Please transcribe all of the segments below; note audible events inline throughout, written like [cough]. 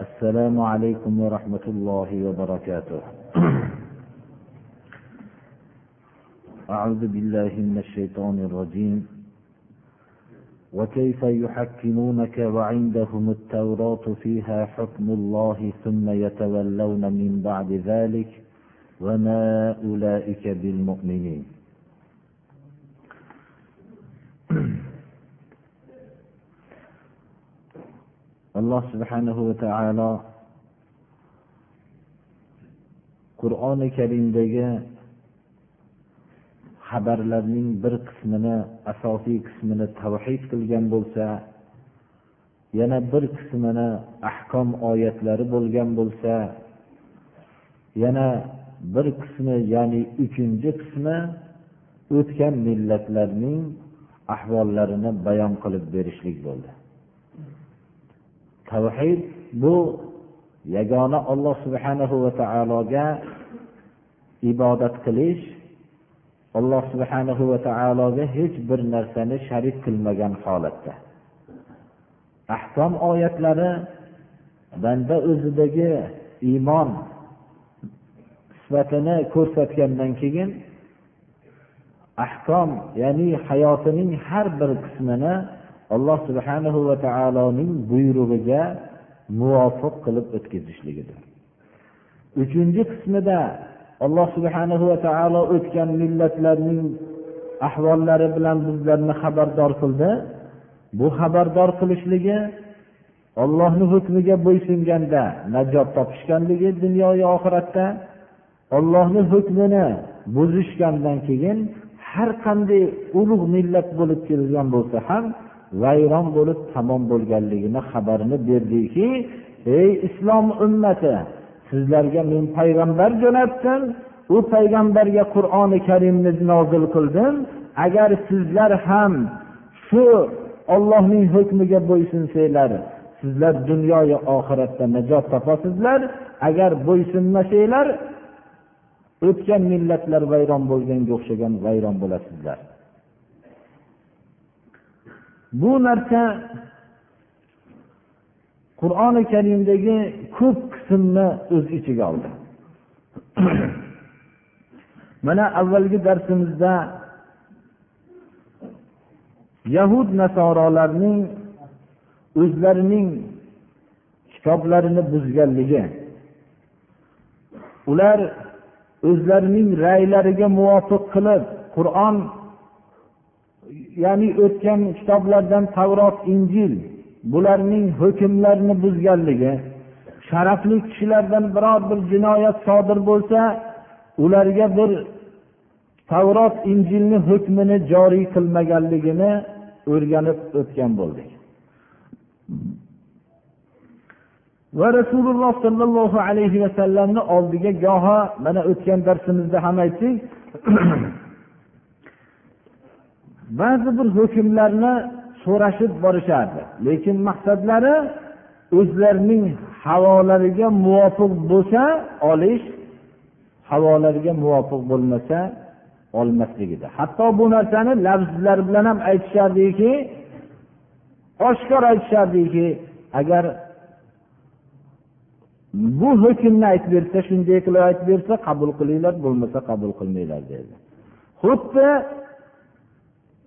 السلام عليكم ورحمة الله وبركاته. أعوذ بالله من الشيطان الرجيم. وكيف يحكمونك وعندهم التوراة فيها حكم الله ثم يتولون من بعد ذلك وما أولئك بالمؤمنين. Alloh subhanahu va taolo qur'oni karimdagi xabarlarning bir qismini asosiy qismini tavhid qilgan bo'lsa yana bir qismini ahkom oyatlari bo'lgan bo'lsa yana bir qismi ya'ni uchinchi qismi o'tgan millatlarning ahvollarini bayon qilib berishlik bo'ldi. Tavhid bu yagona olloh subhanahu va taologa ibodat qilish alloh subhanahu va taologa hech bir narsani sharik qilmagan holatda. Ahkom oyatlari banda o'zidagi iymon sifatini ko'rsatgandan keyin ahkom ya'ni hayotining har bir qismini alloh subhanahu va taoloning buyrug'iga muvofiq qilib o'tkazishligidir. Uchinchi qismida alloh subhanahu va taolo o'tgan millatlarning ahvollari bilan bizlarni xabardor qildi. Bu xabardor qilishligi ollohni hukmiga bo'ysunganda najot topishganligi dunyoyu oxiratda ollohni hukmini buzishgandan keyin har qanday ulug' millat bo'lib kelgan bo'lsa ham vayron bo'lib tamom bo'lganligini xabarini berdiki ey islom ummati sizlarga men payg'ambar jo'natdim u payg'ambarga qur'oni karimni nozil qildim. Agar sizlar ham shu ollohning hukmiga bo'ysunsanglar sizlar dunyoyu oxiratda najot topasizlar. Agar bo'ysunmasanglar o'tgan millatlar vayron bo'lganga o'xshagan vayron bo'lasizlar. Bu narsa qur'oni karimdagi ko'p qismni o'z ichiga oldi. [clears throat] Mana avvalgi darsimizda yahud nasorolarning o'zlarining kitoblarini buzganligi. Ular o'zlarining ra'ylariga muvofiq qilib qur'on ya'ni o'tgan kitoblardan tavrot injil bularning hukmlarini buzganligi sharafli kishilardan biror bir jinoyat sodir bo'lsa ularga bir tavrot injilni hukmini joriy qilmaganligini o'rganib o'tgan bo'ldik. Va rasululloh sollallohu alayhi vasallamni oldiga goho mana o'tgan darsimizda ham aytdik. [clears throat] ba'zi bir hukmlarni so'rashib borishardi. Lekin maqsadlari o'zlarining havolariga muvofiq bo'lsa olish havolariga muvofiq bo'lmasa olmaslik edi hatto bu narsani lafzlar bilan ham aytishardiki oshkor aytishardiki agar bu hukmni aytib bersa shunday qilib aytib bersa qabul qilinglar bo'lmasa qabul qilmanglar dedi. Xuddi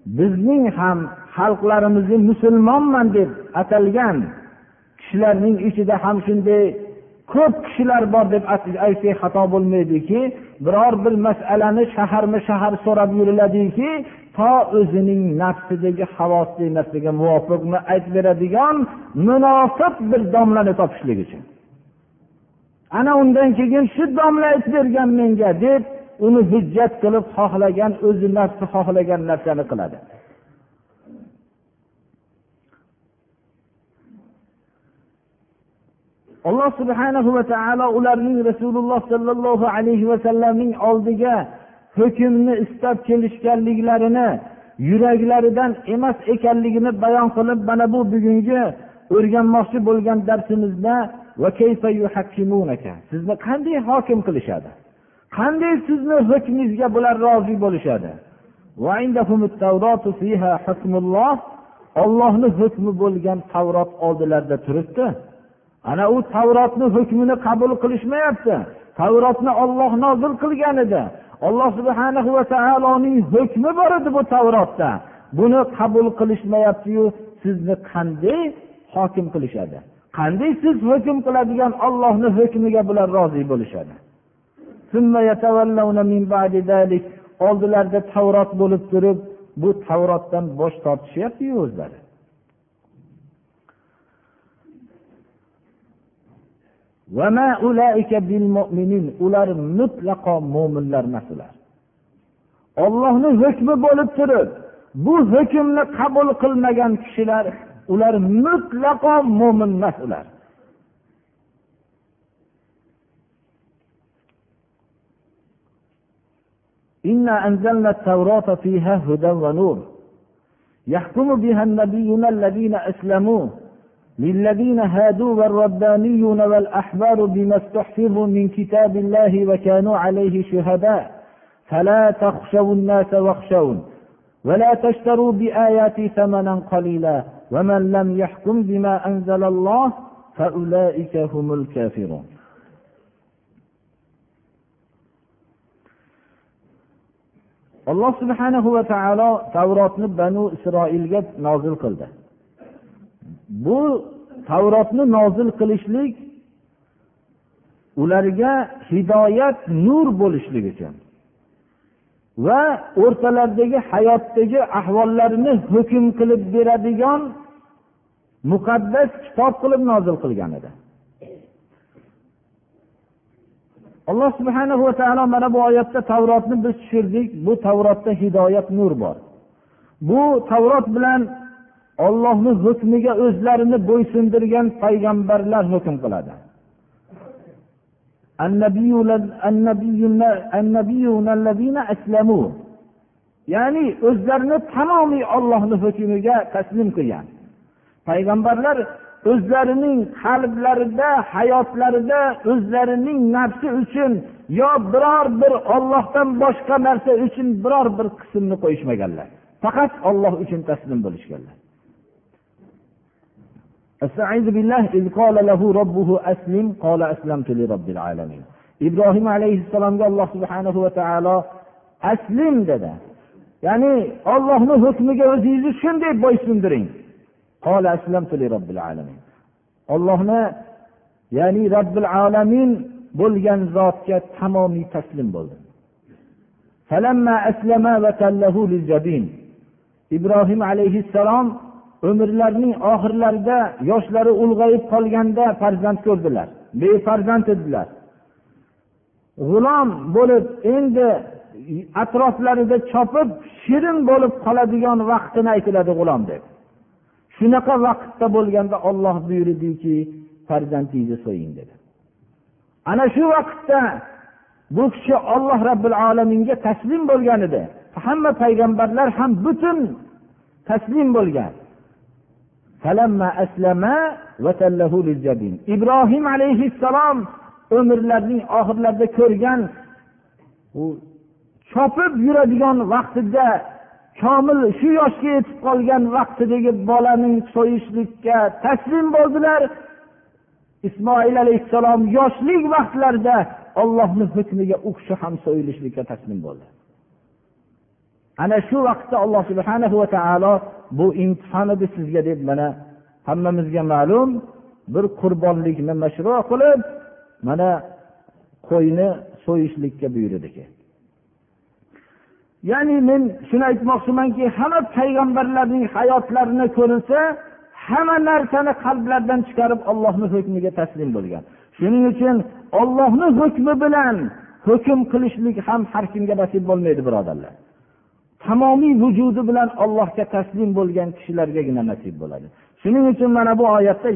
bizning ham xalqlarimizni musulmonman deb atalgan kishilarning ichida ham shunday ko'p kishilar bor deb aytsak xato bo'lmaydiki biror bir masalani shaharma shahar so'rab yuriladiki to o'zining nafsidagi havosidagi narsaga muvofiqmi aytib beradigan munofiq bir domlani topishlik uchun. Ana undan keyin shu domla aytib bergan menga deb uni hujjat qilib xohlagan o'zi nafsi xohlagan narsani qiladi. Alloh subhanahu va taolo ularning rasululloh sollallohu alayhi vasallamning oldiga hukmni istab kelishganliklarini yuraklaridan emas ekanligini bayon qilib mana bu bugungi o'rganmoqchi bo'lgan darsimizda sizni qanday hokim qilishadi? Qanday sizni hukmingizga bular rozi bo'lishadi? Ollohni hukmi bo'lgan tavrot oldilarida turibdi. Ana u tavrotni hukmini qabul qilishmayapti. Tavrotni olloh nozil qilgan edi. Alloh subhana va taoloning hukmi bor edi bu tavrotda buni qabul qilishmayaptiyu sizni qanday hokim qilishadi? Qanday siz hukm qiladigan ollohni hukmiga bular rozi bo'lishadi? Oldilarida tavrot bo'lib turib bu tavrotdan bosh tortishyaptiyu o'zlari? ular mutlaqo mo'minlar emas ular ollohni hukmi bo'lib turib bu hukmni qabul qilmagan kishilar ular mutlaqo mo'min emas ular إنا أنزلنا التوراة فيها هدى ونور. يحكم بها النبيون الذين أسلموا. للذين هادوا والربانيون والأحبار بما استحفظوا من كتاب الله وكانوا عليه شهداء. فلا تخشوا الناس واخشون. ولا تشتروا بآياتي ثمنا قليلا. ومن لم يحكم بما أنزل الله فأولئك هم الكافرون. Alloh subhanahu va taolo tavrotni banu isroilga nozil qildi. Bu tavrotni nozil qilishlik ularga hidoyat nur bo'lishlik uchun va o'rtalaridagi hayotdagi ahvollarini hukm qilib beradigan muqaddas kitob qilib nozil qilgan edi. Alloh subhana va taolo mana bu oyatda tavrotni biz tushirdik. Bu tavrotda hidoyat nur bor. Bu tavrot bilan ollohni hukmiga o'zlarini bo'ysundirgan payg'ambarlar hukm qiladi. Ya'ni o'zlarini tamomiy ollohni hukmiga taslim qilgan. Payg'ambarlar o'zlarining qalblarida hayotlarida o'zlarining nafsi uchun yo biror bir ollohdan boshqa narsa uchun biror bir qismni qo'yishmaganlar. Faqat olloh uchun taslim bo'lishganlar. Ibrohim alayhissalomga alloh subhanahu va taolo aslim dedi. Ya'ni ollohni hukmiga o'zingizni shunday bo'ysundiring ollohni ya'ni robbil alamin bo'lgan zotga tamomiy taslim bo'ldi ibrohim alayhissalom umrlarining oxirlarida yoshlari ulg'ayib qolganda farzand ko'rdilar befarzand edilar. G'ulom bo'lib endi atroflarida chopib shirin bo'lib qoladigan vaqtini aytiladi g'ulom deb. Shunaqa vaqtda bo'lganda olloh buyurdiki farzandingizni so'ying dedi. Ana shu vaqtda bu kishi olloh robbil alaminga taslim bo'lgan edi. Hamma payg'ambarlar ham butun taslim bo'lgan. Ibrohim alayhissalom umrlarining oxirlarida ko'rgan u chopib yuradigan vaqtida komil shu yoshga yetib qolgan vaqtidagi bolaning so'yishlikka taslim bo'ldilar. Ismoil alayhissalom yoshlik vaqtlarida ollohni hukmiga u kishi ham so'yilishlikka taslim bo'ldi. Ana shu vaqtda alloh subhana va taolo bu imtihon edi sizga deb mana hammamizga ma'lum bir qurbonlikni mashru qilib mana qo'yni so'yishlikka buyurdi ya'ni men shuni aytmoqchimanki hamma payg'ambarlarning hayotlarini ko'rilsa hamma narsani qalblaridan chiqarib ollohni hukmiga taslim bo'lgan. Shuning uchun ollohni hukmi bilan hukm qilishlik ham har kimga nasib bo'lmaydi birodarlar. Tamomiy vujudi bilan ollohga taslim bo'lgan kishilargagina nasib bo'ladi. Shuning uchun mana bu oyatda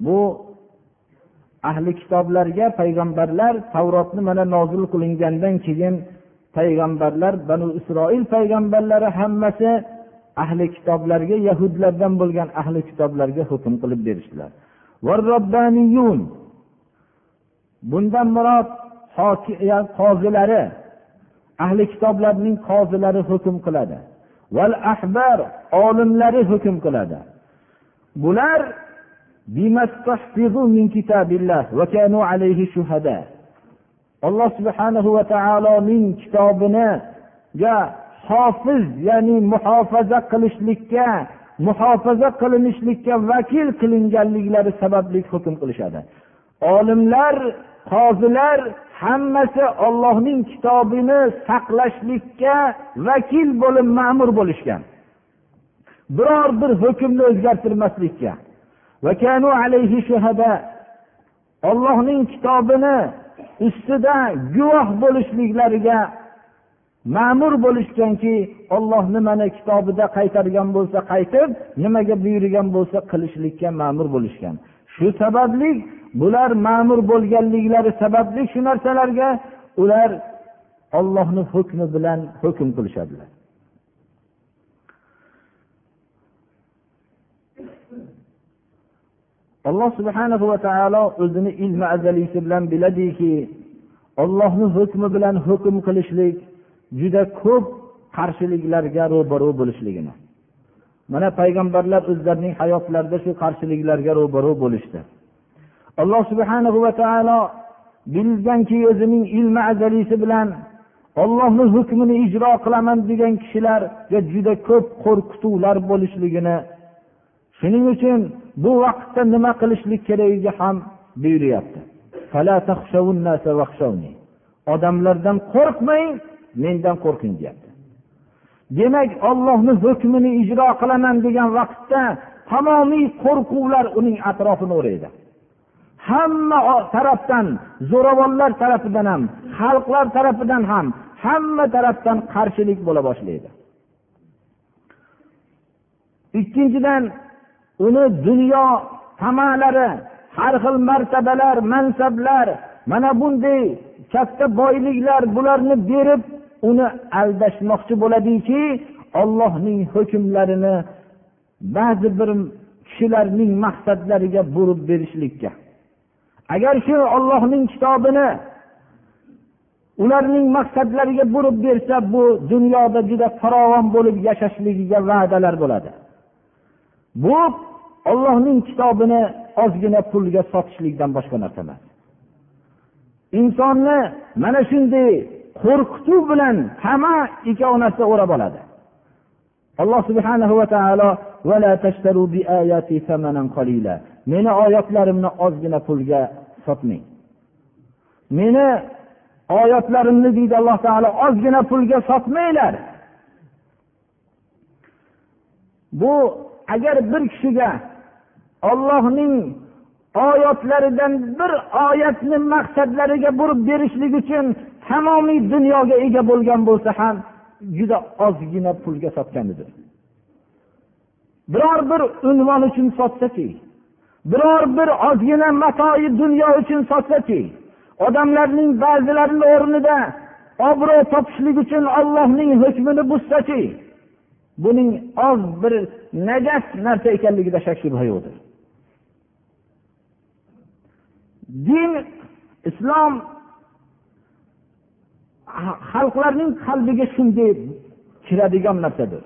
bu ahli kitoblarga payg'ambarlar tavrotni mana nozil qilingandan keyin payg'ambarlar banu isroil payg'ambarlari hammasi ahli kitoblarga yahudlardan bo'lgan ahli kitoblarga hukm qilib berishdilar. Bundan murod qozilari ahli kitoblarning qozilari hukm qiladi. Val ahbar olimlari hukm qiladi. Bular alloh subhanahu va taoloning kitobiniga hofiz ya'ni muhofaza qilishlikka muhofaza qilinishlikka vakil qilinganliklari sababli hukm qilishadi. Olimlar qozilar hammasi ollohning kitobini saqlashlikka vakil bo'lib ma'mur bo'lishgan. Biror bir hukmni o'zgartirmaslikka. Ollohning kitobini ustida guvoh bo'lishliklariga ma'mur bo'lishganki olloh nimani kitobida qaytargan bo'lsa qaytib nimaga buyurgan bo'lsa qilishlikka ma'mur bo'lishgan. Shu sababli bular ma'mur bo'lganliklari sababli shu narsalarga ular ollohni hukmi bilan hukm qilishadilar. Alloh subhanahu va taolo o'zini ilmi azaliysi bilan biladiki ollohni hukmi bilan hukm qilishlik juda ko'p qarshiliklarga ro'baru bo'lishligini. Mana payg'ambarlar o'zlarining hayotlarida shu qarshiliklarga ro'baru bo'lishdi. Alloh subhana va taolo bilganki o'zining ilmi azaliysi bilan ollohni hukmini ijro qilaman degan kishilarga juda ko'p qo'rqituvlar bo'lishligini shuning uchun bu vaqtda nima qilishlik keragiga ham buyuryapti. Odamlardan qo'rqmang mendan qo'rqing deyapti. Demak ollohni hukmini ijro qilaman degan vaqtda tamomiy qo'rquvlar uning atrofini o'raydi. Hamma tarafdan zo'ravonlar tarafidan ham xalqlar tarafidan ham hamma tarafdan qarshilik bo'la boshlaydi. Ikkinchidan uni dunyo tamalari har xil martabalar mansablar mana bunday katta boyliklar bularni berib uni aldashmoqchi bo'ladiki ollohning hukmlarini ba'zi bir kishilarning maqsadlariga burib berishlikka. Agar shu ollohning kitobini ularning maqsadlariga burib bersa bu dunyoda juda farovon bo'lib yashashligiga va'dalar bo'ladi. Bu ollohning kitobini ozgina pulga sotishlikdan boshqa narsa emas. Insonni mana shunday qo'rqituv bilan hamma ikkovlasi o'rab oladi. Alloh subhanahu va taolo meni oyatlarimni ozgina pulga sotmang. Meni oyatlarimni deydi alloh taolo ozgina pulga sotmanglar. Bu agar bir kishiga ollohning oyatlaridan bir oyatni maqsadlariga burib berishlik uchun tamomiy dunyoga ega bo'lgan bo'lsa ham juda ozgina pulga sotganidir. Biror bir unvon uchun sotsaki biror bir ozgina matoyi dunyo uchun sotsaki odamlarning ba'zilarini o'rnida obro' topishlik uchun ollohning hukmini buzsachi buning oz bir najas narsa ekanligida shak shubha yo'qdir. Din islom xalqlarning qalbiga shunday kiradigan narsadir.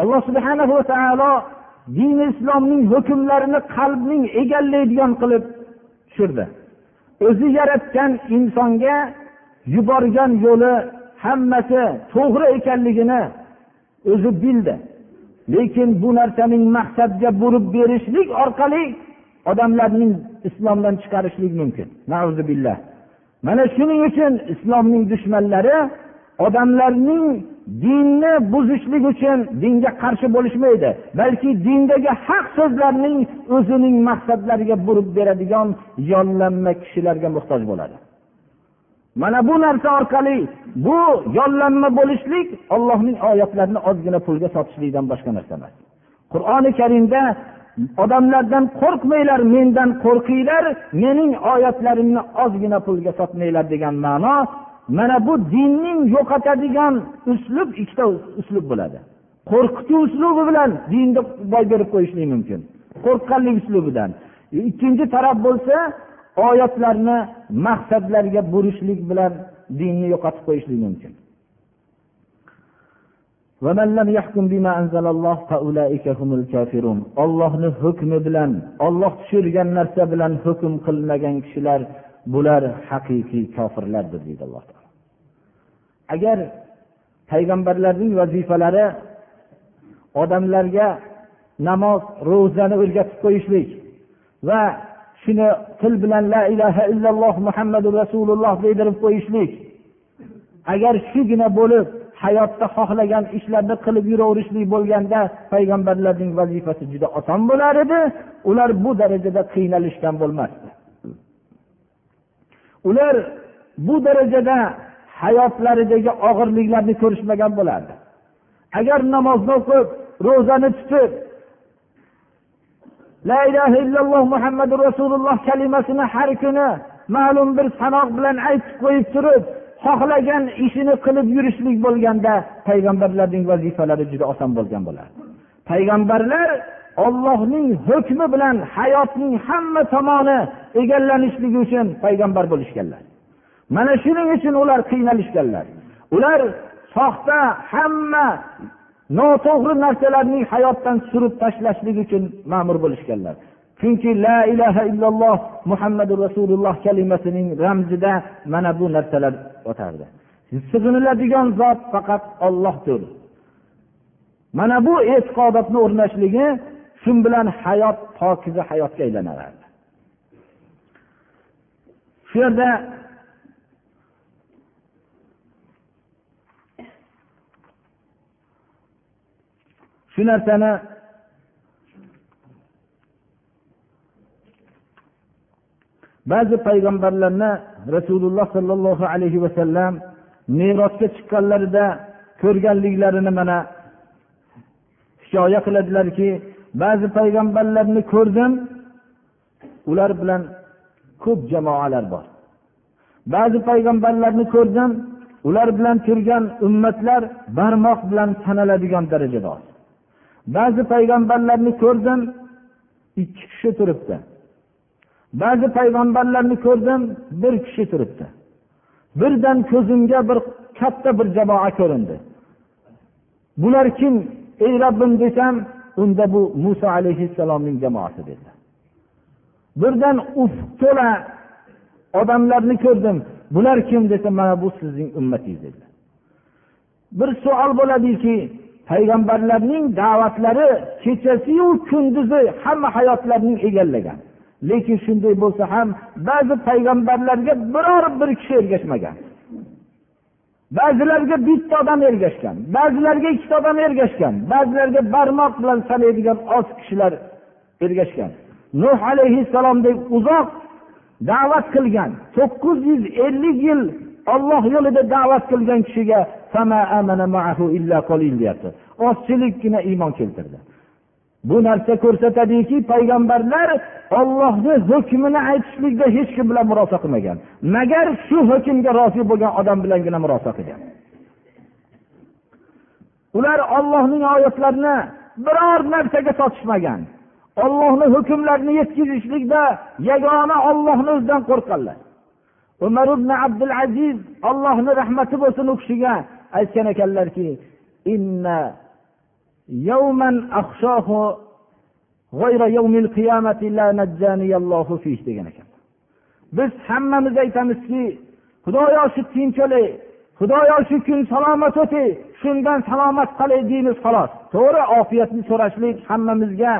Alloh subhana va taolo dini islomning hukmlarini qalbning egallaydigan qilib tushirdi. O'zi yaratgan insonga yuborgan yo'li hammasi to'g'ri ekanligini o'zi bildi. Lekin bu narsaning maqsadga burib berishlik orqali odamlarning islomdan chiqarishlik mumkin. Billah. Mana shuning uchun islomning dushmanlari odamlarning dinni buzishlik uchun dinga qarshi bo'lishmaydi balki dindagi haq so'zlarning o'zining maqsadlariga burib beradigan yollanma kishilarga muhtoj bo'ladi. Mana bu narsa orqali bu yollanma bo'lishlik ollohning oyatlarini ozgina pulga sotishlikdan boshqa narsa emas. Qur'oni karimda odamlardan qo'rqmanglar mendan qo'rqinglar mening oyatlarimni ozgina pulga sotmanglar degan ma'no mana bu dinning yo'qotadigan uslub ikkita uslub bo'ladi. Qo'rqituv uslubi bilan dinni boy berib qo'yishlik mumkin. Qo'rqqanlik uslubidan. Ikkinchi taraf bo'lsa oyatlarni maqsadlarga burishlik bilan dinni yo'qotib qo'yishlik mumkin. Ollohni hukmi bilan olloh tushirgan narsa bilan hukm qilmagan kishilar bular haqiqiy kofirlardir deydi alloh taolo. Agar payg'ambarlarning vazifalari odamlarga namoz ro'zani o'rgatib qo'yishlik va shuni til bilan la ilaha illalloh muhammadu rasululloh deydirib qo'yishlik. Agar shugina bo'lib hayotda xohlagan ishlarni qilib yuraverishlik bo'lganda payg'ambarlarning vazifasi juda oson bo'lar edi. Ular bu darajada qiynalishgan bo'lmasdi. Ular bu darajada hayotlaridagi og'irliklarni ko'rishmagan bo'lardi. Agar namozni o'qib ro'zani tutib la ilaha illalloh muhammadu rasululloh kalimasini har kuni ma'lum bir sanoq bilan aytib qo'yib turib xohlagan ishini qilib yurishlik bo'lganda payg'ambarlarning vazifalari juda oson bo'lgan bo'lardi. Payg'ambarlar ollohning hukmi bilan hayotning hamma tomoni egallanishligi uchun payg'ambar bo'lishganlar. Mana shuning uchun ular qiynalishganlar. Ular soxta hamma noto'g'ri narsalarning hayotdan surib tashlashlik uchun ma'mur bo'lishganlar. Chunki la ilaha illalloh muhammadu rasululloh kalimasining ramzida mana bu narsalar o'tardi. Sig'iniladigan zot faqat ollohdir mana bu e'tiqodotni o'rnashligi shu bilan hayot pokiza hayotga aylanardi shu yerda shu narsani ba'zi payg'ambarlarni rasululloh sollallohu alayhi vasallam merosga chiqqanlarida ko'rganliklarini mana hikoya qiladilarki ba'zi payg'ambarlarni ko'rdim ular bilan ko'p jamoalar bor. Ba'zi payg'ambarlarni ko'rdim ular bilan turgan ummatlar barmoq bilan sanaladigan darajada oz ba'zi payg'ambarlarni ko'rdim ikki kishi turibdi. Ba'zi payg'ambarlarni ko'rdim bir kishi turibdi. Birdan ko'zimga bir katta bir jamoa ko'rindi. Bular kim ey robbim desam unda bu muso alayhissalomning jamoasi dedilar birdan ufq to'la odamlarni ko'rdim. Bular kim desa mana bu sizning ummatingiz dedilar bir savol bo'ladiki payg'ambarlarning da'vatlari kechasiyu kunduzi hamma hayotlarning egallagan. Lekin shunday bo'lsa ham ba'zi payg'ambarlarga biror bir kishi ergashmagan. Ba'zilarga bitta odam ergashgan ba'zilarga ikkita odam ergashgan ba'zilarga barmoq bilan sanaydigan oz kishilar ergashgan. Nuh alayhissalomdek uzoq da'vat qilgan to'qqiz yuz ellik yil olloh yo'lida da'vat qilgan kishiga deyapti. Ozchilikgina iymon keltirdi. Bu narsa ko'rsatadiki payg'ambarlar ollohni hukmini aytishlikda hech kim bilan murosa qilmagan. Magar shu hukmga rozi bo'lgan odam bilangina murosa qilgan. Ular ollohning oyatlarini biror narsaga sotishmagan. Ollohni hukmlarini yetkazishlikda yagona ollohni o'zidan qo'rqqanlar. Umar ibn abdul aziz allohni rahmati bo'lsin u kishiga aytgan ekanlarki degan ekan biz hammamiz aytamizki xudoyo shu tinchlik xudoyo shu kun salomat o'tay shundan salomat qolay deymiz xolos. To'g'ri ofiyatni so'rashlik hammamizga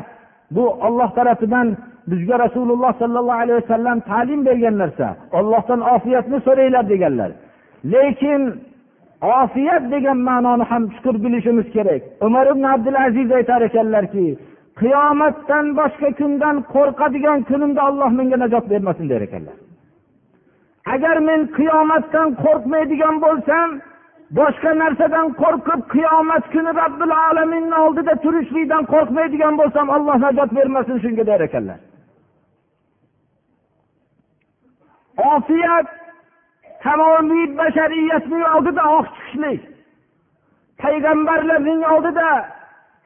bu olloh tarafidan bizga rasululloh sollallohu alayhi vasallam ta'lim bergan narsa ollohdan ofiyatni so'ranglar deganlar. Lekin ofiyat degan ma'noni ham chuqur bilishimiz kerak. Umar ibn abdul aziz aytar ekanlarki qiyomatdan boshqa kundan qo'rqadigan kunimda olloh menga najot bermasin der ekanlar. Agar men qiyomatdan qo'rqmaydigan bo'lsam boshqa narsadan qo'rqib qiyomat kuni robbil alaminni oldida turishlikdan qo'rqmaydigan bo'lsam alloh najot bermasin shunga der ekanlar. Ofiyat tamomiy bashariyatni oldida oq chiqishlik. Payg'ambarlarning oldida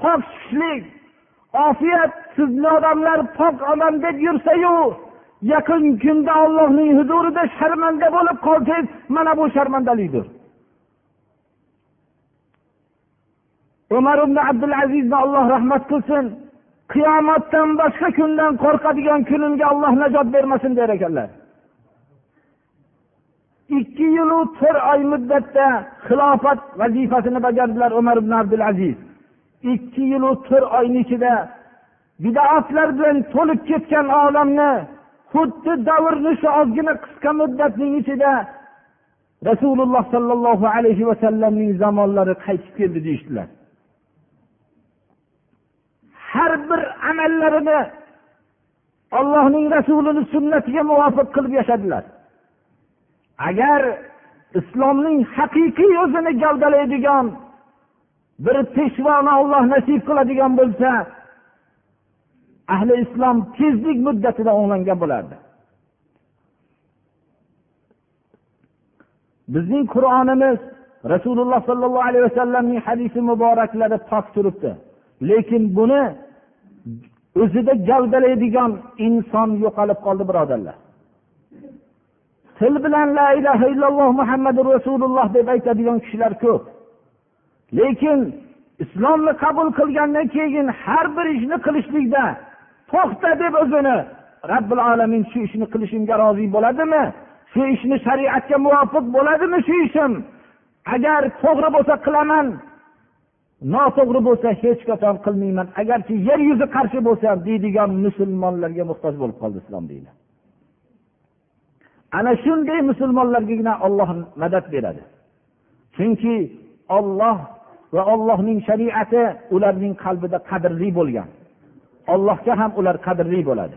pok chiqishlik. Ofiyat sizni odamlar pok odam deb yursayu yaqin kunda ollohning huzurida sharmanda bo'lib qolsangiz mana bu sharmandalikdir umar ibn abdulazizni alloh rahmat qilsin. Qiyomatdan boshqa kundan qo'rqadigan kunimga olloh najot bermasin der ekanlar. Ikki yilu to'rt oy muddatda xilofat vazifasini bajardilar umar ibn abdulaziz ikki yilu to'rt oyni ichida bidoatlar bilan to'lib ketgan olamni xuddi davrni shu ozgina qisqa muddatning ichida rasululloh sollallohu alayhi vasallamning zamonlari qaytib keldi deyishdilar. Har bir amallarini allohning rasulini sunnatiga muvofiq qilib yashadilar. Agar islomning haqiqiy o'zini gavdalaydigan bir peshvoni olloh nasib qiladigan bo'lsa ahli islom tezlik muddatida o'nglangan bo'lardi. Bizning qur'onimiz rasululloh sollallohu alayhi vasallamning hadisi muboraklari pok turibdi. Lekin buni o'zida gavdalaydigan inson yo'qolib qoldi birodarlar. Til bilan la ilaha illalloh muhammadu rasululloh deb aytadigan kishilar ko'p. Lekin islomni qabul qilgandan keyin har bir ishni qilishlikda to'xta deb o'zini. Robbil alamin shu ishni qilishimga rozi bo'ladimi? Shu ishni shariatga muvofiq bo'ladimi shu ishim? Agar to'g'ri bo'lsa qilaman noto'g'ri bo'lsa hech qachon qilmayman. Agarchi yer yuzi qarshi bo'lsa deydigan musulmonlarga muhtoj bo'lib qoldi islom dini. Ana shunday musulmonlargagina olloh madad beradi. Chunki olloh va ollohning shariati ularning qalbida qadrli bo'lgan. Ollohga ham ular qadrli bo'ladi.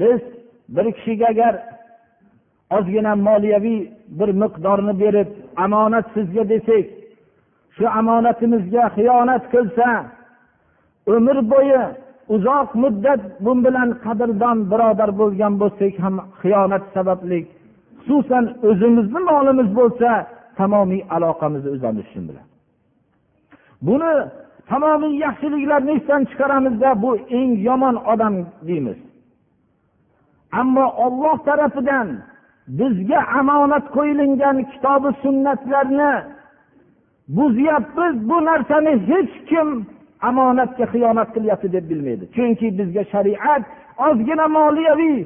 Biz bir kishiga agar ozgina moliyaviy bir miqdorni berib omonat sizga desak shu omonatimizga xiyonat qilsa umr bo'yi uzoq muddat bu bilan qadrdon birodar bo'lgan bo'lsak ham xiyonat sababli xususan o'zimizni molimiz bo'lsa tamomiy aloqamizni uzamiz shu bilan buni tamomiy yaxshiliklarni esdan chiqaramizda bu eng yomon odam deymiz. Ammo olloh tarafidan bizga omonat qo'yilgan kitobi sunnatlarni buzyapmiz bu narsani hech kim omonatga xiyonat qilyapti deb bilmaydi. Chunki bizga shariat ozgina moliyaviy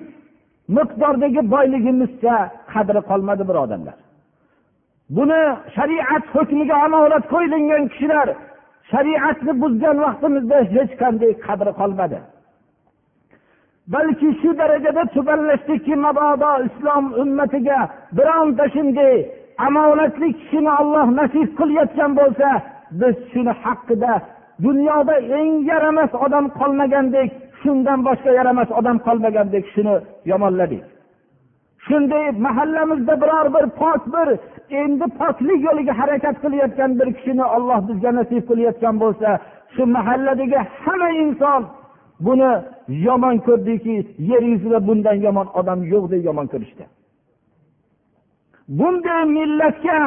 miqdordagi boyligimizcha qadri qolmadi birodarlar buni shariat hukmiga omonat qo'yilgan kishilar shariatni buzgan vaqtimizda hech qanday qadri qolmadi. Balki shu darajada tubanlashdikki mabodo islom ummatiga bironta shunday omonatli kishini olloh nasib qilayotgan bo'lsa biz shuni haqida dunyoda eng yaramas odam qolmagandek shundan boshqa yaramas odam qolmagandek shuni yomonladik. Shunday mahallamizda biror bir pok bir endi poklik yo'liga harakat qilayotgan bir kishini olloh bizga nasib qilayotgan bo'lsa shu mahalladagi hamma inson buni yomon ko'rdiki yer yuzida bundan yomon odam yo'q deb yomon ko'rishdi. Bunday millatga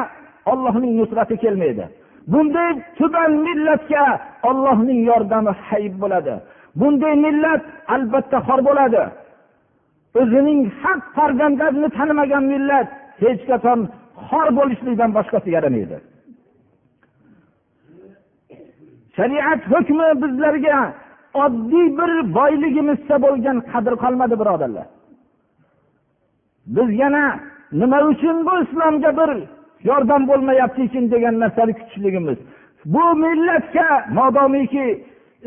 ollohning nusrati kelmaydi. Bunday tuban millatga ollohning yordami hayb bo'ladi. Bunday millat albatta xor bo'ladi. O'zining haq farzandlarini tanimagan millat hech qachon xor bo'lishlikdan boshqasi yaramaydi. Shariat hukmi bizlarga oddiy bir boyligimizda bo'lgan qadr qolmadi birodarlar. Biz yana nima uchun bu islomga bir yordam bo'lmayapti ekan degan narsani kutishligimiz. Bu millatga modomiki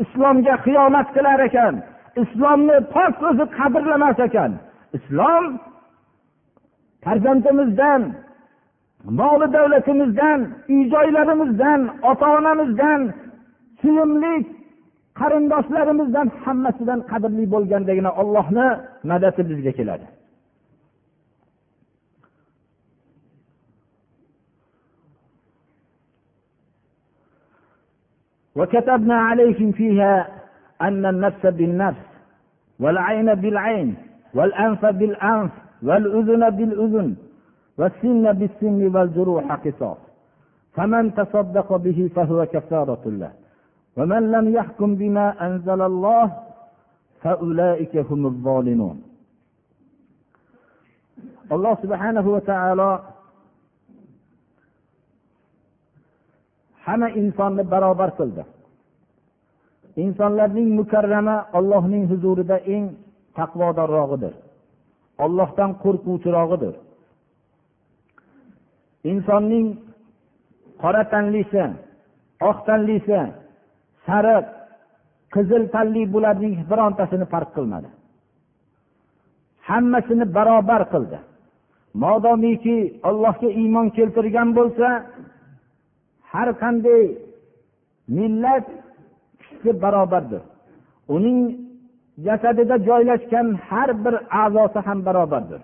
islomga xiyonat qilar ekan islomni pok o'zi qadrlamas ekan. Islom farzandimizdan moli davlatimizdan uy joylarimizdan ota onamizdan suyimli qarindoshlarimizdan hammasidan qadrli bo'lgandagina ollohni madadi bizga keladi. وكتبنا عليهم فيها أن النفس بالنفس والعين بالعين والأنف بالأنف والأذن بالأذن والسن بالسن والجروح قصاص. فمن تصدق به فهو كفارة له. ومن لم يحكم بما أنزل الله فأولئك هم الظالمون. الله سبحانه وتعالى hamma insonni barobar qildi. Insonlarning mukarrama ollohning huzurida eng taqvodorrog'idir. Ollohdan qo'rquvchirog'idir. Insonning qora tanlisi oq tanlisi sariq qizil tanli bularning birontasini farq qilmadi. Hammasini barobar qildi. Modomiki ollohga iymon keltirgan bo'lsa har qanday millat kishisi barobardir. Uning jasadida joylashgan har bir a'zosi ham barobardir.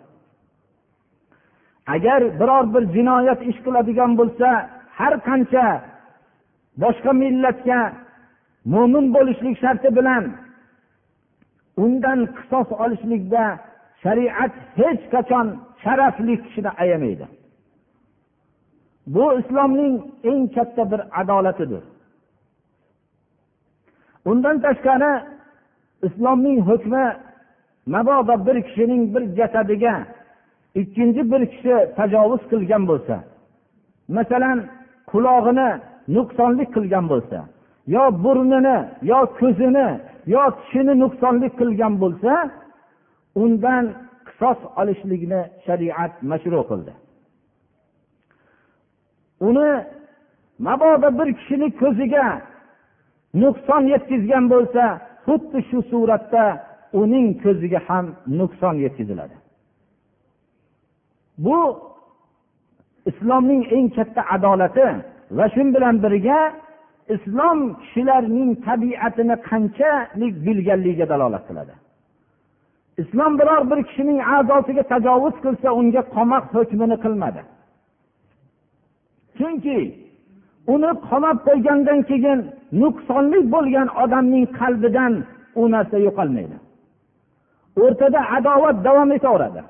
Agar biror bir jinoyat ish qiladigan bo'lsa har qancha boshqa millatga mo'min bo'lishlik sharti bilan undan qisos olishlikda shariat hech qachon sharafli kishini ayamaydi. Bu islomning eng katta bir adolatidir. Undan tashqari islomning hukmi mabodo bir kishining bir jasadiga ikkinchi bir kishi tajovuz qilgan bo'lsa masalan qulog'ini nuqsonlik qilgan bo'lsa yo burnini yo ko'zini yo tishini nuqsonlik qilgan bo'lsa undan qisos olishlikni shariat mashru qildi. Uni mabodo bir kishini ko'ziga nuqson yetkazgan bo'lsa xuddi shu suratda uning ko'ziga ham nuqson yetkaziladi. Bu islomning eng katta adolati va shu bilan birga islom kishilarning tabiatini qanchalik bilganligiga dalolat qiladi. Islom biror bir kishining a'zosiga tajovuz qilsa unga qamoq hukmini qilmadi. Chunki uni qamab qo'ygandan keyin nuqsonli bo'lgan odamning qalbidan u narsa yo'qolmaydi. O'rtada adovat davom etaveradi.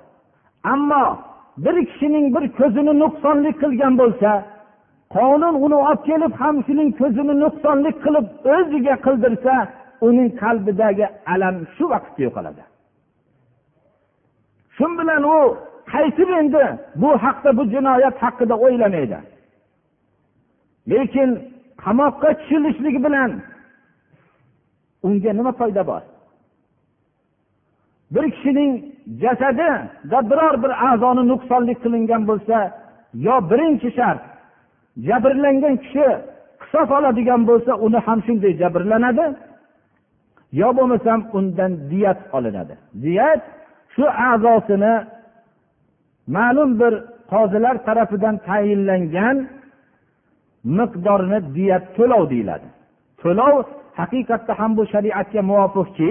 Ammo bir kishining bir ko'zini nuqsonli qilgan bo'lsa qonun uni olib kelib ham shuning ko'zini nuqsonli qilib o'ziga qildirsa uning qalbidagi alam shu vaqtda yo'qoladi. Shu bilan u qaytib endi bu haqda bu jinoyat haqida o'ylamaydi. Lekin qamoqqa tushilishligi bilan unga nima foyda bor? Bir kishining jasadida biror bir a'zoni nuqsonlik qilingan bo'lsa yo birinchi shart jabrlangan kishi qisos oladigan bo'lsa uni ham shunday jabrlanadi yo bo'lmasam undan diyat olinadi. Diyat shu a'zosini ma'lum bir qozilar tarafidan tayinlangan miqdorini diyat to'lov deyiladi. To'lov haqiqatda ham bu shariatga muvofiqki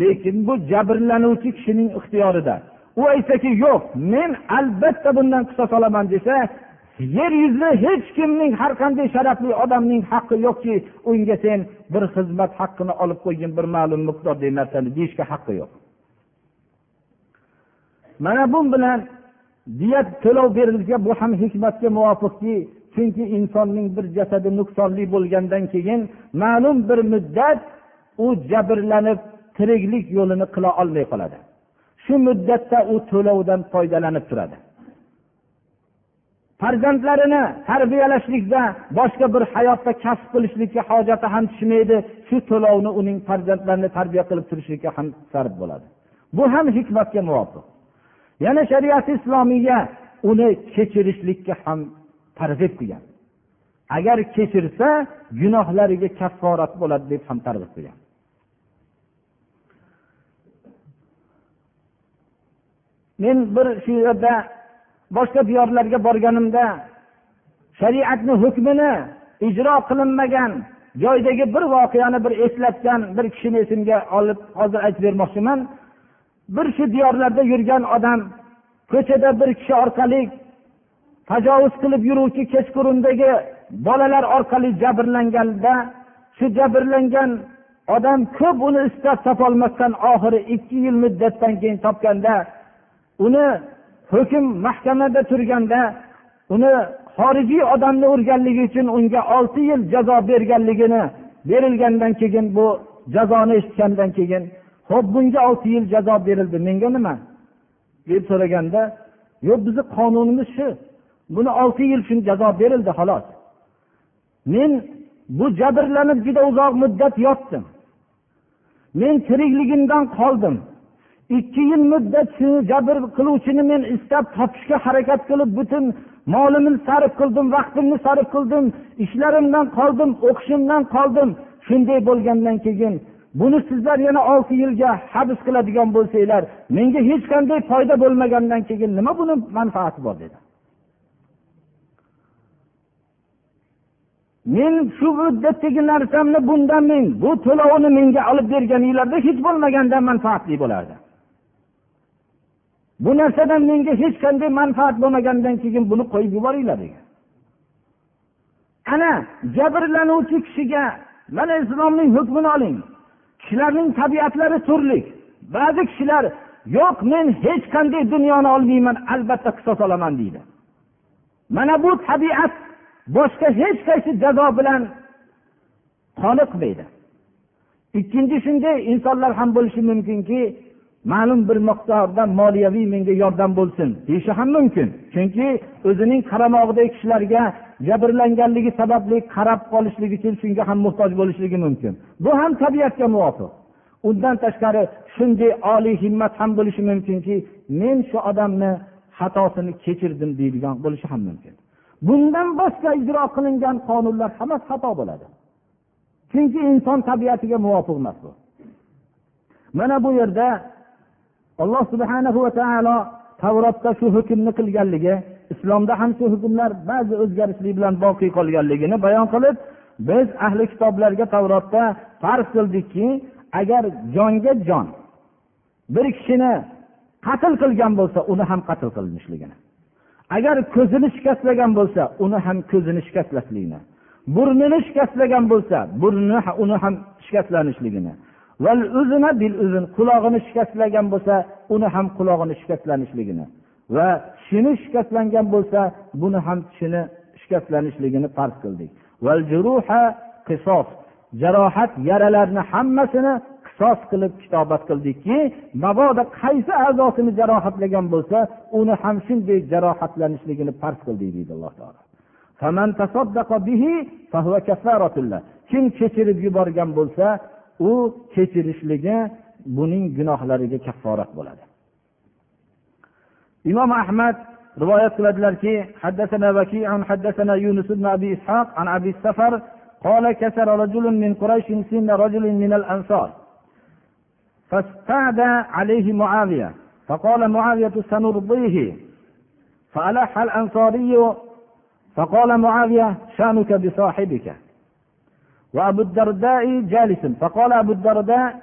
lekin bu jabrlanuvchi kishining ixtiyorida. U aytsaki yo'q men albatta bundan qisos olaman desa yer yuzida hech kimning har qanday sharafli odamning haqqi yo'qki unga sen bir xizmat haqqini olib qo'ygin bir ma'lum miqdordagi narsani deyishga haqqi yo'q. Mana bu bilan diyat to'lov berilsa bu ham hikmatga muvofiqki chunki insonning bir jasadi nuqsonli bo'lgandan keyin ma'lum bir muddat u jabrlanib tiriklik yo'lini qila olmay qoladi. Shu muddatda u to'lovdan foydalanib turadi. Farzandlarini tarbiyalashlikda boshqa bir hayotda kasb qilishlikka hojati ham tushmaydi. Shu to'lovni uning farzandlarini tarbiya qilib turishlikka ham sarf bo'ladi. Bu ham hikmatga muvofiq. Yana shariat islomiya uni kechirishlikka ham targ'ib qilgan. Agar kechirsa gunohlariga kafforat bo'ladi deb ham targ'ib qilgan. Men bir shu yerda boshqa diyorlarga borganimda shariatni hukmini ijro qilinmagan joydagi bir voqeani bir eslatgan bir kishini esimga olib hozir aytib bermoqchiman. Bir shu diyorlarda yurgan odam ko'chada bir kishi orqali tajovuz qilib yuruvchi kechqurundagi bolalar orqali jabrlanganda shu jabrlangan odam ko'p uni istab topolmasdan oxiri ikki yil muddatdan keyin topganda uni hukm mahkamada turganda uni xorijiy odamni urganligi uchun unga olti yil jazo berganligini berilgandan keyin bu jazoni eshitgandan keyin ho'p bunga olti yil jazo berildi menga nima? deb so'raganda yo'q bizni qonunimiz shu. Buni olti yil uchun jazo berildi xolos. Men bu jabrlanib juda uzoq muddat yotdim. Men tirikligimdan qoldim. Ikki yil muddat shu jabr qiluvchini men istab topishga harakat qilib butun molimni sarf qildim vaqtimni sarf qildim ishlarimdan qoldim o'qishimdan qoldim. Shunday bo'lgandan keyin buni sizlar yana olti yilga habs qiladigan bo'lsanglar menga hech qanday foyda bo'lmagandan keyin nima buni manfaati bor dedi. Men shu muddatdagi narsamni bundan men bu to'lovini menga olib berganinglarda hech bo'lmaganda manfaatli bo'lardi. Bu narsadan menga hech qanday manfaat bo'lmagandan keyin buni qo'yib yuboringlar degan. Ana jabrlanuvchi kishiga mana islomning hukmini oling. Kishilarning tabiatlari turli. Ba'zi kishilar yo'q men hech qanday dunyoni olmayman albatta qisos olaman deydi. Mana bu tabiat boshqa hech qaysi jazo bilan qoniqmaydi ikkinchi shunday insonlar ham bo'lishi mumkinki ma'lum bir miqdorda moliyaviy menga yordam bo'lsin deyishi ham mumkin. Chunki o'zining qaramog'idagi kishilarga jabrlanganligi sababli qarab qolishlik uchun shunga ham muhtoj bo'lishligi mumkin. Bu ham tabiatga muvofiq. Undan tashqari shunday oliy himmat ham bo'lishi mumkinki men shu odamni xatosini kechirdim deydigan bo'lishi ham mumkin. Bundan boshqa ijro qilingan qonunlar hammasi xato bo'ladi. Chunki inson tabiatiga muvofiq emas bu. Mana bu yerda alloh subhana va taolo tavrotda shu hukmni qilganligi islomda ham shu hukmlar ba'zi o'zgarishlik bilan boqiy qolganligini bayon qilib biz ahli kitoblarga tavrotda farz qildikki agar jonga jon bir kishini qatl qilgan bo'lsa uni ham qatl qilinishligini agar ko'zini shikastlagan bo'lsa uni ham ko'zini shikastlashligini burnini shikastlagan bo'lsa burnini uni ham shikastlanishligini. Qulog'ini shikastlagan bo'lsa uni ham qulog'ini shikastlanishligini. Va tishini shikastlangan bo'lsa buni ham tishini shikastlanishligini farz qildik. Jarohat yaralarni hammasini qisos qilib kitobat qildikki mabodo qaysi a'zosini jarohatlagan bo'lsa uni ham shunday jarohatlanishligini farz qildik deydi alloh taolo kim kechirib yuborgan bo'lsa u kechirishligi buning gunohlariga kafforat bo'ladi imom ahmad rivoyat qiladilarki حدثنا وكيع حدثنا يونس بن ابي اسحاق عن ابي السفر قال كسر رجل من قريش سن رجل من الانصار فاستعدى عليه معاوية فقال معاوية سنرضيه. فألح الأنصاري فقال معاوية شأنك بصاحبك. وأبو الدرداء جالس فقال أبو الدرداء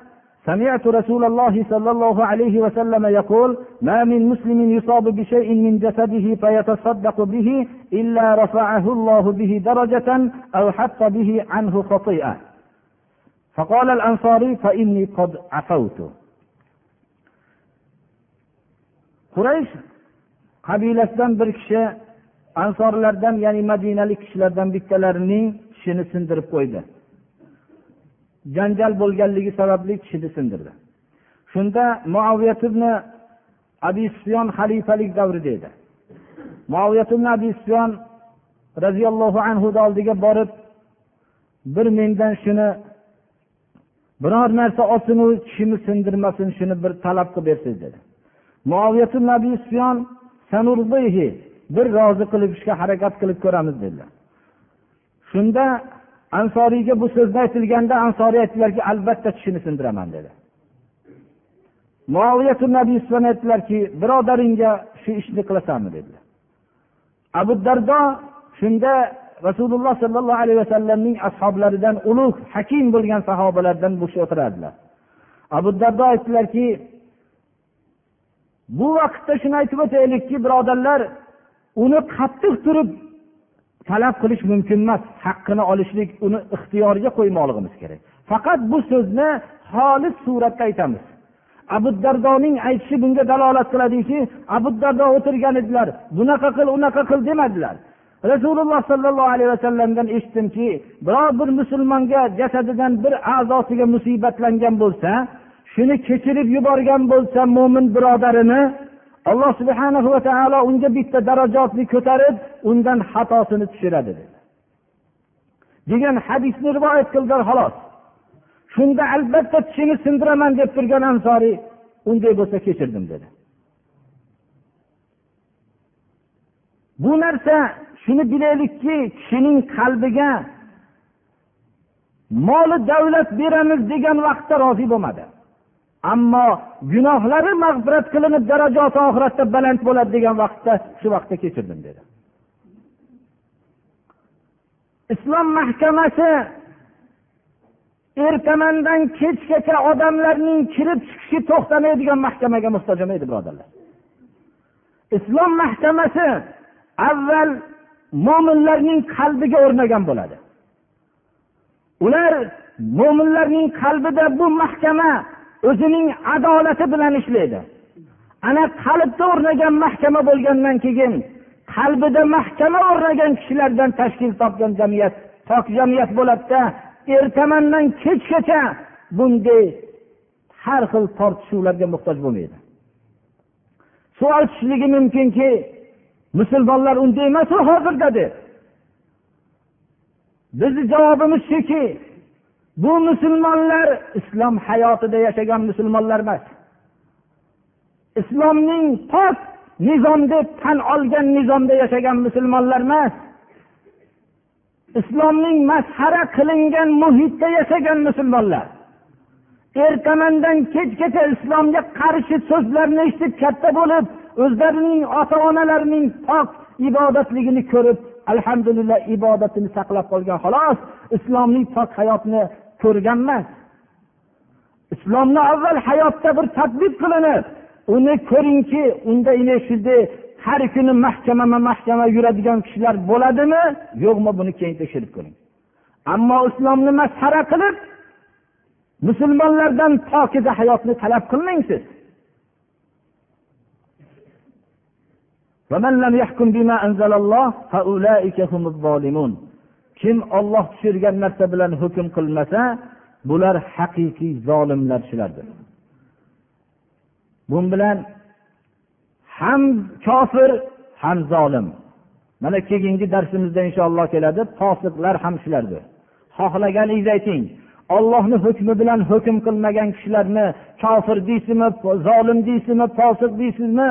سمعت رسول الله صلى الله عليه وسلم يقول ما من مسلم يصاب بشيء من جسده فيتصدق به إلا رفعه الله به درجة أو حط به عنه خطيئة. فقال الأنصاري فإني قد عفوت quraysh qabilasidan bir kishi ansorlardan ya'ni madinalik kishilardan bittalarining tishini sindirib qo'ydi janjal bo'lganligi sababli tishini sindirdi shunda muaviyat ibn abi sufyon xalifalik davrida edi muaviyat ibn abi sufyon roziyallohu anhuni oldiga borib bir mendan shuni biror narsa olsinu tishimni sindirmasin shuni bir talab qilib bersangiz dedi. Bir rozi qilishga harakat qilib ko'ramiz dedilar shunda ansoriyga bu so'zni aytilganda ansoriy aytdilarki albatta tishini sindiraman dedi. Aytdilarki birodaringga shu ishni qilasanmi dedilar abu dardo shunda rasululloh sollallohu alayhi vasallamning ashoblaridan ulug' hakim bo'lgan sahobalardan bu kishi o'tiradilar abu dardo aytdilarki bu vaqtda shuni aytib o'taylikki birodarlar uni qattiq turib talab qilish mumkin emas. Haqqini olishlik uni ixtiyoriga qo'ymoqligimiz kerak. Faqat bu so'zni xolis suratda aytamiz. Abu dardoning aytishi bunga dalolat qiladiki abu dardo o'tirgan edilar. Bunaqa qil unaqa qil demadilar. Rasululloh sollallohu alayhi vasallamdan eshitdimki biror bir musulmonga jasadidan bir a'zosiga musibatlangan bo'lsa shuni kechirib yuborgan bo'lsa mo'min birodarini alloh subhana va taolo unga bitta darajotni ko'tarib undan xatosini tushiradi dedi. Degan hadisni rivoyat qildilar xolos. Shunda albatta tishini sindiraman deb turgan ansoriy unday bo'lsa kechirdim dedi. Bu narsa shuni bilaylikki kishining qalbiga moli davlat beramiz degan vaqtda rozi bo'lmadi. Ammo gunohlari mag'firat qilinib darajasi oxiratda baland bo'ladi degan vaqtda shu vaqtda kechirdim dedi. Islom mahkamasi ertamandan kechgacha odamlarning kirib chiqishi to'xtamaydigan mahkamaga muhtoj edi birodarlar. Islom mahkamasi avval mo'minlarning qalbiga o'rnagan bo'ladi. Ular mo'minlarning qalbida bu mahkama o'zining adolati bilan ishlaydi. Ana qalbda o'rnagan mahkama bo'lgandan keyin qalbida mahkama o'rnagan kishilardan tashkil topgan jamiyat pok jamiyat bo'ladida ertamandan kechgacha bunday har xil tortishuvlarga muhtoj bo'lmaydi. Savol tushishligi mumkinki musulmonlar unday emasu hozir dedi bizni javobimiz shuki bu musulmonlar islom hayotida yashagan musulmonlar emas. Islomning pok nizom deb tan olgan nizomda yashagan musulmonlar emas. Islomning masxara qilingan muhitda yashagan musulmonlar. Ertamandan kechgacha islomga qarshi so'zlarni eshitib katta bo'lib o'zlarining ota onalarining pok ibodatligini ko'rib alhamdulillah ibodatini saqlab qolgan xolos islomning pok hayotini ko'rgan emas islomni avval hayotda bir tadbiq qilinib uni ko'ringki unda shunday har kuni mahkamama mahkama yuradigan kishilar bo'ladimi? Yo'qmi buni keyin tekshirib ko'ring. Ammo islomni masxara qilib musulmonlardan pokiza hayotni talab qilmang siz kim olloh tushirgan narsa bilan hukm qilmasa bular haqiqiy zolimlar shulardir bu bilan ham kofir ham zolim. Mana keyingi darsimizda inshaalloh keladi fosiqlar ham shulardir. Xohlaganingizni ayting ollohni hukmi bilan hukm qilmagan kishilarni kofir deysizmi zolim deysizmi fosiq deysizmi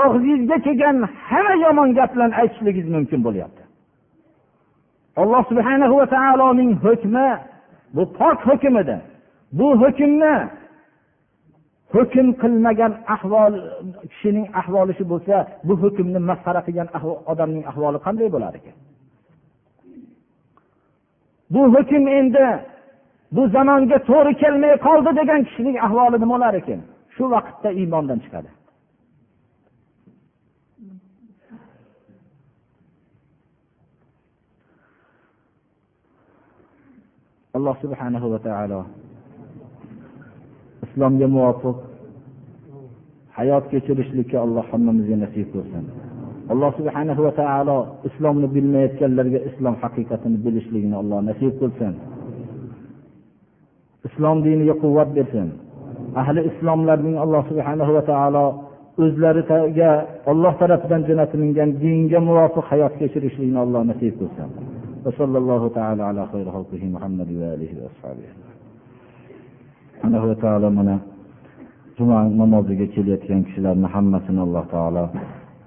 og'zingizga kelgan hamma yomon gap bilan aytishligingiz mumkin bo'lyapti. Alloh subhana va taoloning hukmi bu pok hukm edi bu hukmni hukm qilmagan ahvol kishining ahvoli shu bo'lsa bu hukmni masxara qilgan odamning ahvoli qanday bo'lar ekan? Bu hukm endi bu zamonga to'g'ri kelmay qoldi degan kishining ahvoli nima bo'lar ekan? Shu vaqtda iymondan chiqadi. Alloh subhanahu va taolo islomga muvofiq hayot kechirishlikka alloh hammamizga nasib qilsin. Alloh subhana va taolo islomni bilmayotganlarga islom haqiqatini bilishlikni alloh nasib qilsin. Islom diniga quvvat bersin. Ahli islomlarning alloh subhana va taolo o'zlariga olloh tarafidan jo'natilingan dinga muvofiq hayot kechirishlikni alloh nasib qilsin. وصلى الله تعالى على خير خلقه محمد وآله وأصحابه va taolo mana juma namoziga kelayotgan kishilarni hammasini alloh taolo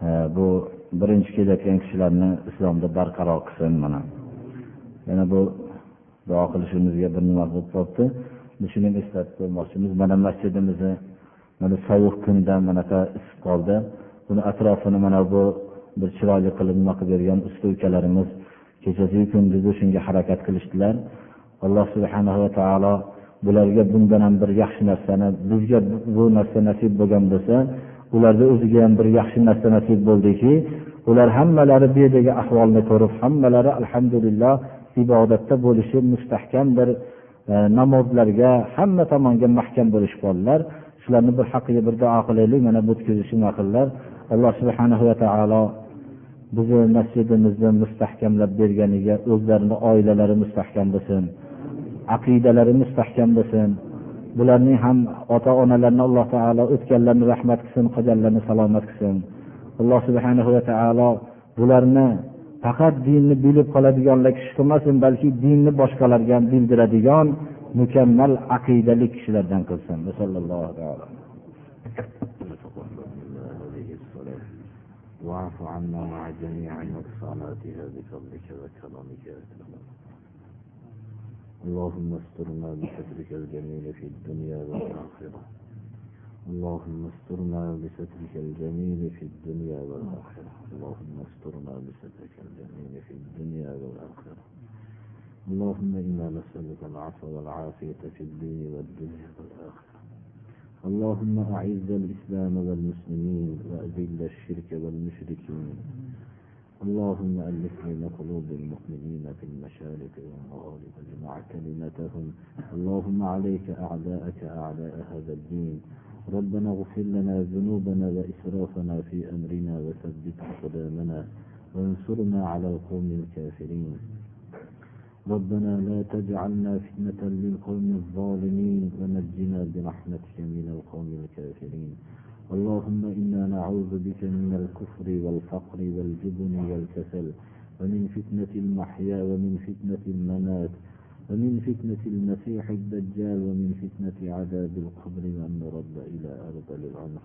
e, bu birinchi kelayotgan kishilarni islomda barqaror qilsin mana yana bu duo qilishimizga bir nima bo'lib qolibdi shuni eslatib qo'ymoqchimiz mana masjidimizni mana sovuq kunda manaqa isib qoldi buni atrofini mana bu bir chiroyli qilib nima qilib bergan usta ukalarimiz kechasiyu kunduzi shunga harakat qilishdilar. Alloh subhana va taolo bularga bundan ham bir yaxshi narsani bizga bu narsa nasib bo'lgan bo'lsa ularni o'ziga ham bir yaxshi narsa nasib bo'ldiki ular hammalari bu yerdagi ahvolni ko'rib hammalari alhamdulillah ibodatda bo'lishi mustahkam bir e, namozlarga hamma tomonga mahkam bo'lishib qoldilar. Shularni bir haqqiga bir duo qilaylik mana bu shunday qildilar? Alloh subhanahu va taolo bizni masjidimizni mustahkamlab berganiga o'zlarini oilalari mustahkam bo'lsin aqidalari mustahkam bo'lsin. Bularning ham ota onalarini alloh taolo o'tganlarni rahmat qilsin qolganlarni salomat qilsin. Alloh subhana va taolo bularni faqat dinni bilib qoladiganlar kishi qilmasin balki dinni boshqalarga ham bildiradigan mukammal aqidali kishilardan qilsin. Sallallohu alayhi vasallam واعف عنا مع جميع نقصاناتها بفضلك وكرمك يا اللهم استرنا بسترك الجميل في الدنيا والآخرة. اللهم استرنا بسترك الجميل في الدنيا والآخرة. اللهم استرنا بسترك الجميل في الدنيا والآخرة. اللهم إنا نسألك العفو والعافية في الدين والدنيا والآخرة. اللهم أعز الإسلام والمسلمين وأذل الشرك والمشركين. اللهم ألف بين قلوب المؤمنين في المشارق والمغارب واجمع كلمتهم. اللهم عليك أعداءك أعداء هذا الدين. ربنا اغفر لنا ذنوبنا وإسرافنا في أمرنا وثبت أقدامنا. وانصرنا على القوم الكافرين. ربنا لا تجعلنا فتنة للقوم الظالمين ونجنا برحمتك من القوم الكافرين. اللهم إنا نعوذ بك من الكفر والفقر والجبن والكسل ومن فتنة المحيا ومن فتنة الممات ومن فتنة المسيح الدجال ومن فتنة عذاب القبر وأن نرد إلى أرض العمر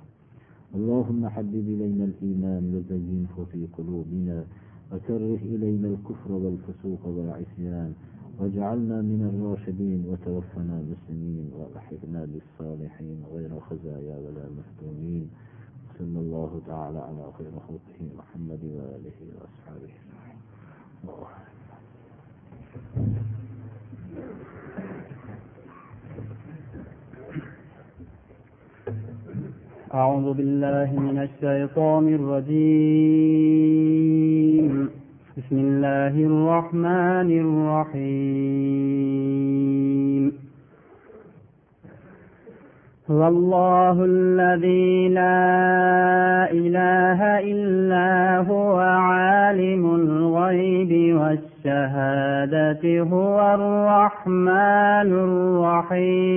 اللهم حبب إلينا الإيمان وزينه في قلوبنا وكره إلينا الكفر والفسوق والعصيان واجعلنا من الراشدين وتوفنا مسلمين وألحقنا بالصالحين غير خزايا ولا مفتونين صلى الله تعالى على خير خلقه محمد وآله وأصحابه. أعوذ بالله من الشيطان الرجيم. بسم الله الرحمن الرحيم. هو الله الذي لا إله إلا هو عالم الغيب والشهادة هو الرحمن الرحيم.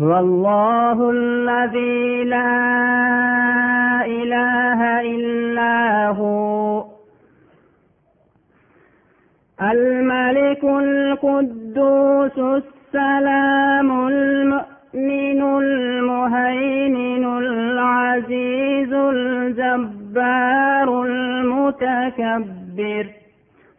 هو الله الذي لا إله إلا هو. الملك القدوس السلام المؤمن المهيمن العزيز الجبار المتكبر.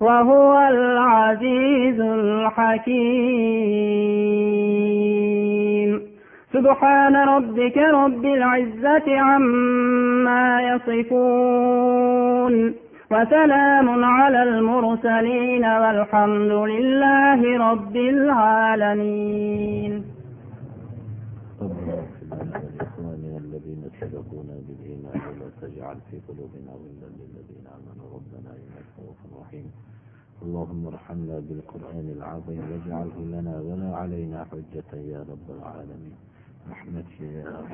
وهو العزيز الحكيم. سبحان ربك رب العزة عما يصفون. وسلام على المرسلين والحمد لله رب العالمين. الذين سبقونا بالإيمان ولا تجعل في قلوبنا غلا اللهم ارحمنا بالقرآن العظيم واجعله لنا ولا علينا حجة يا رب العالمين. رحمتك يا رب.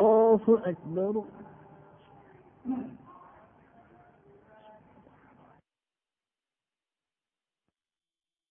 الله أكبر.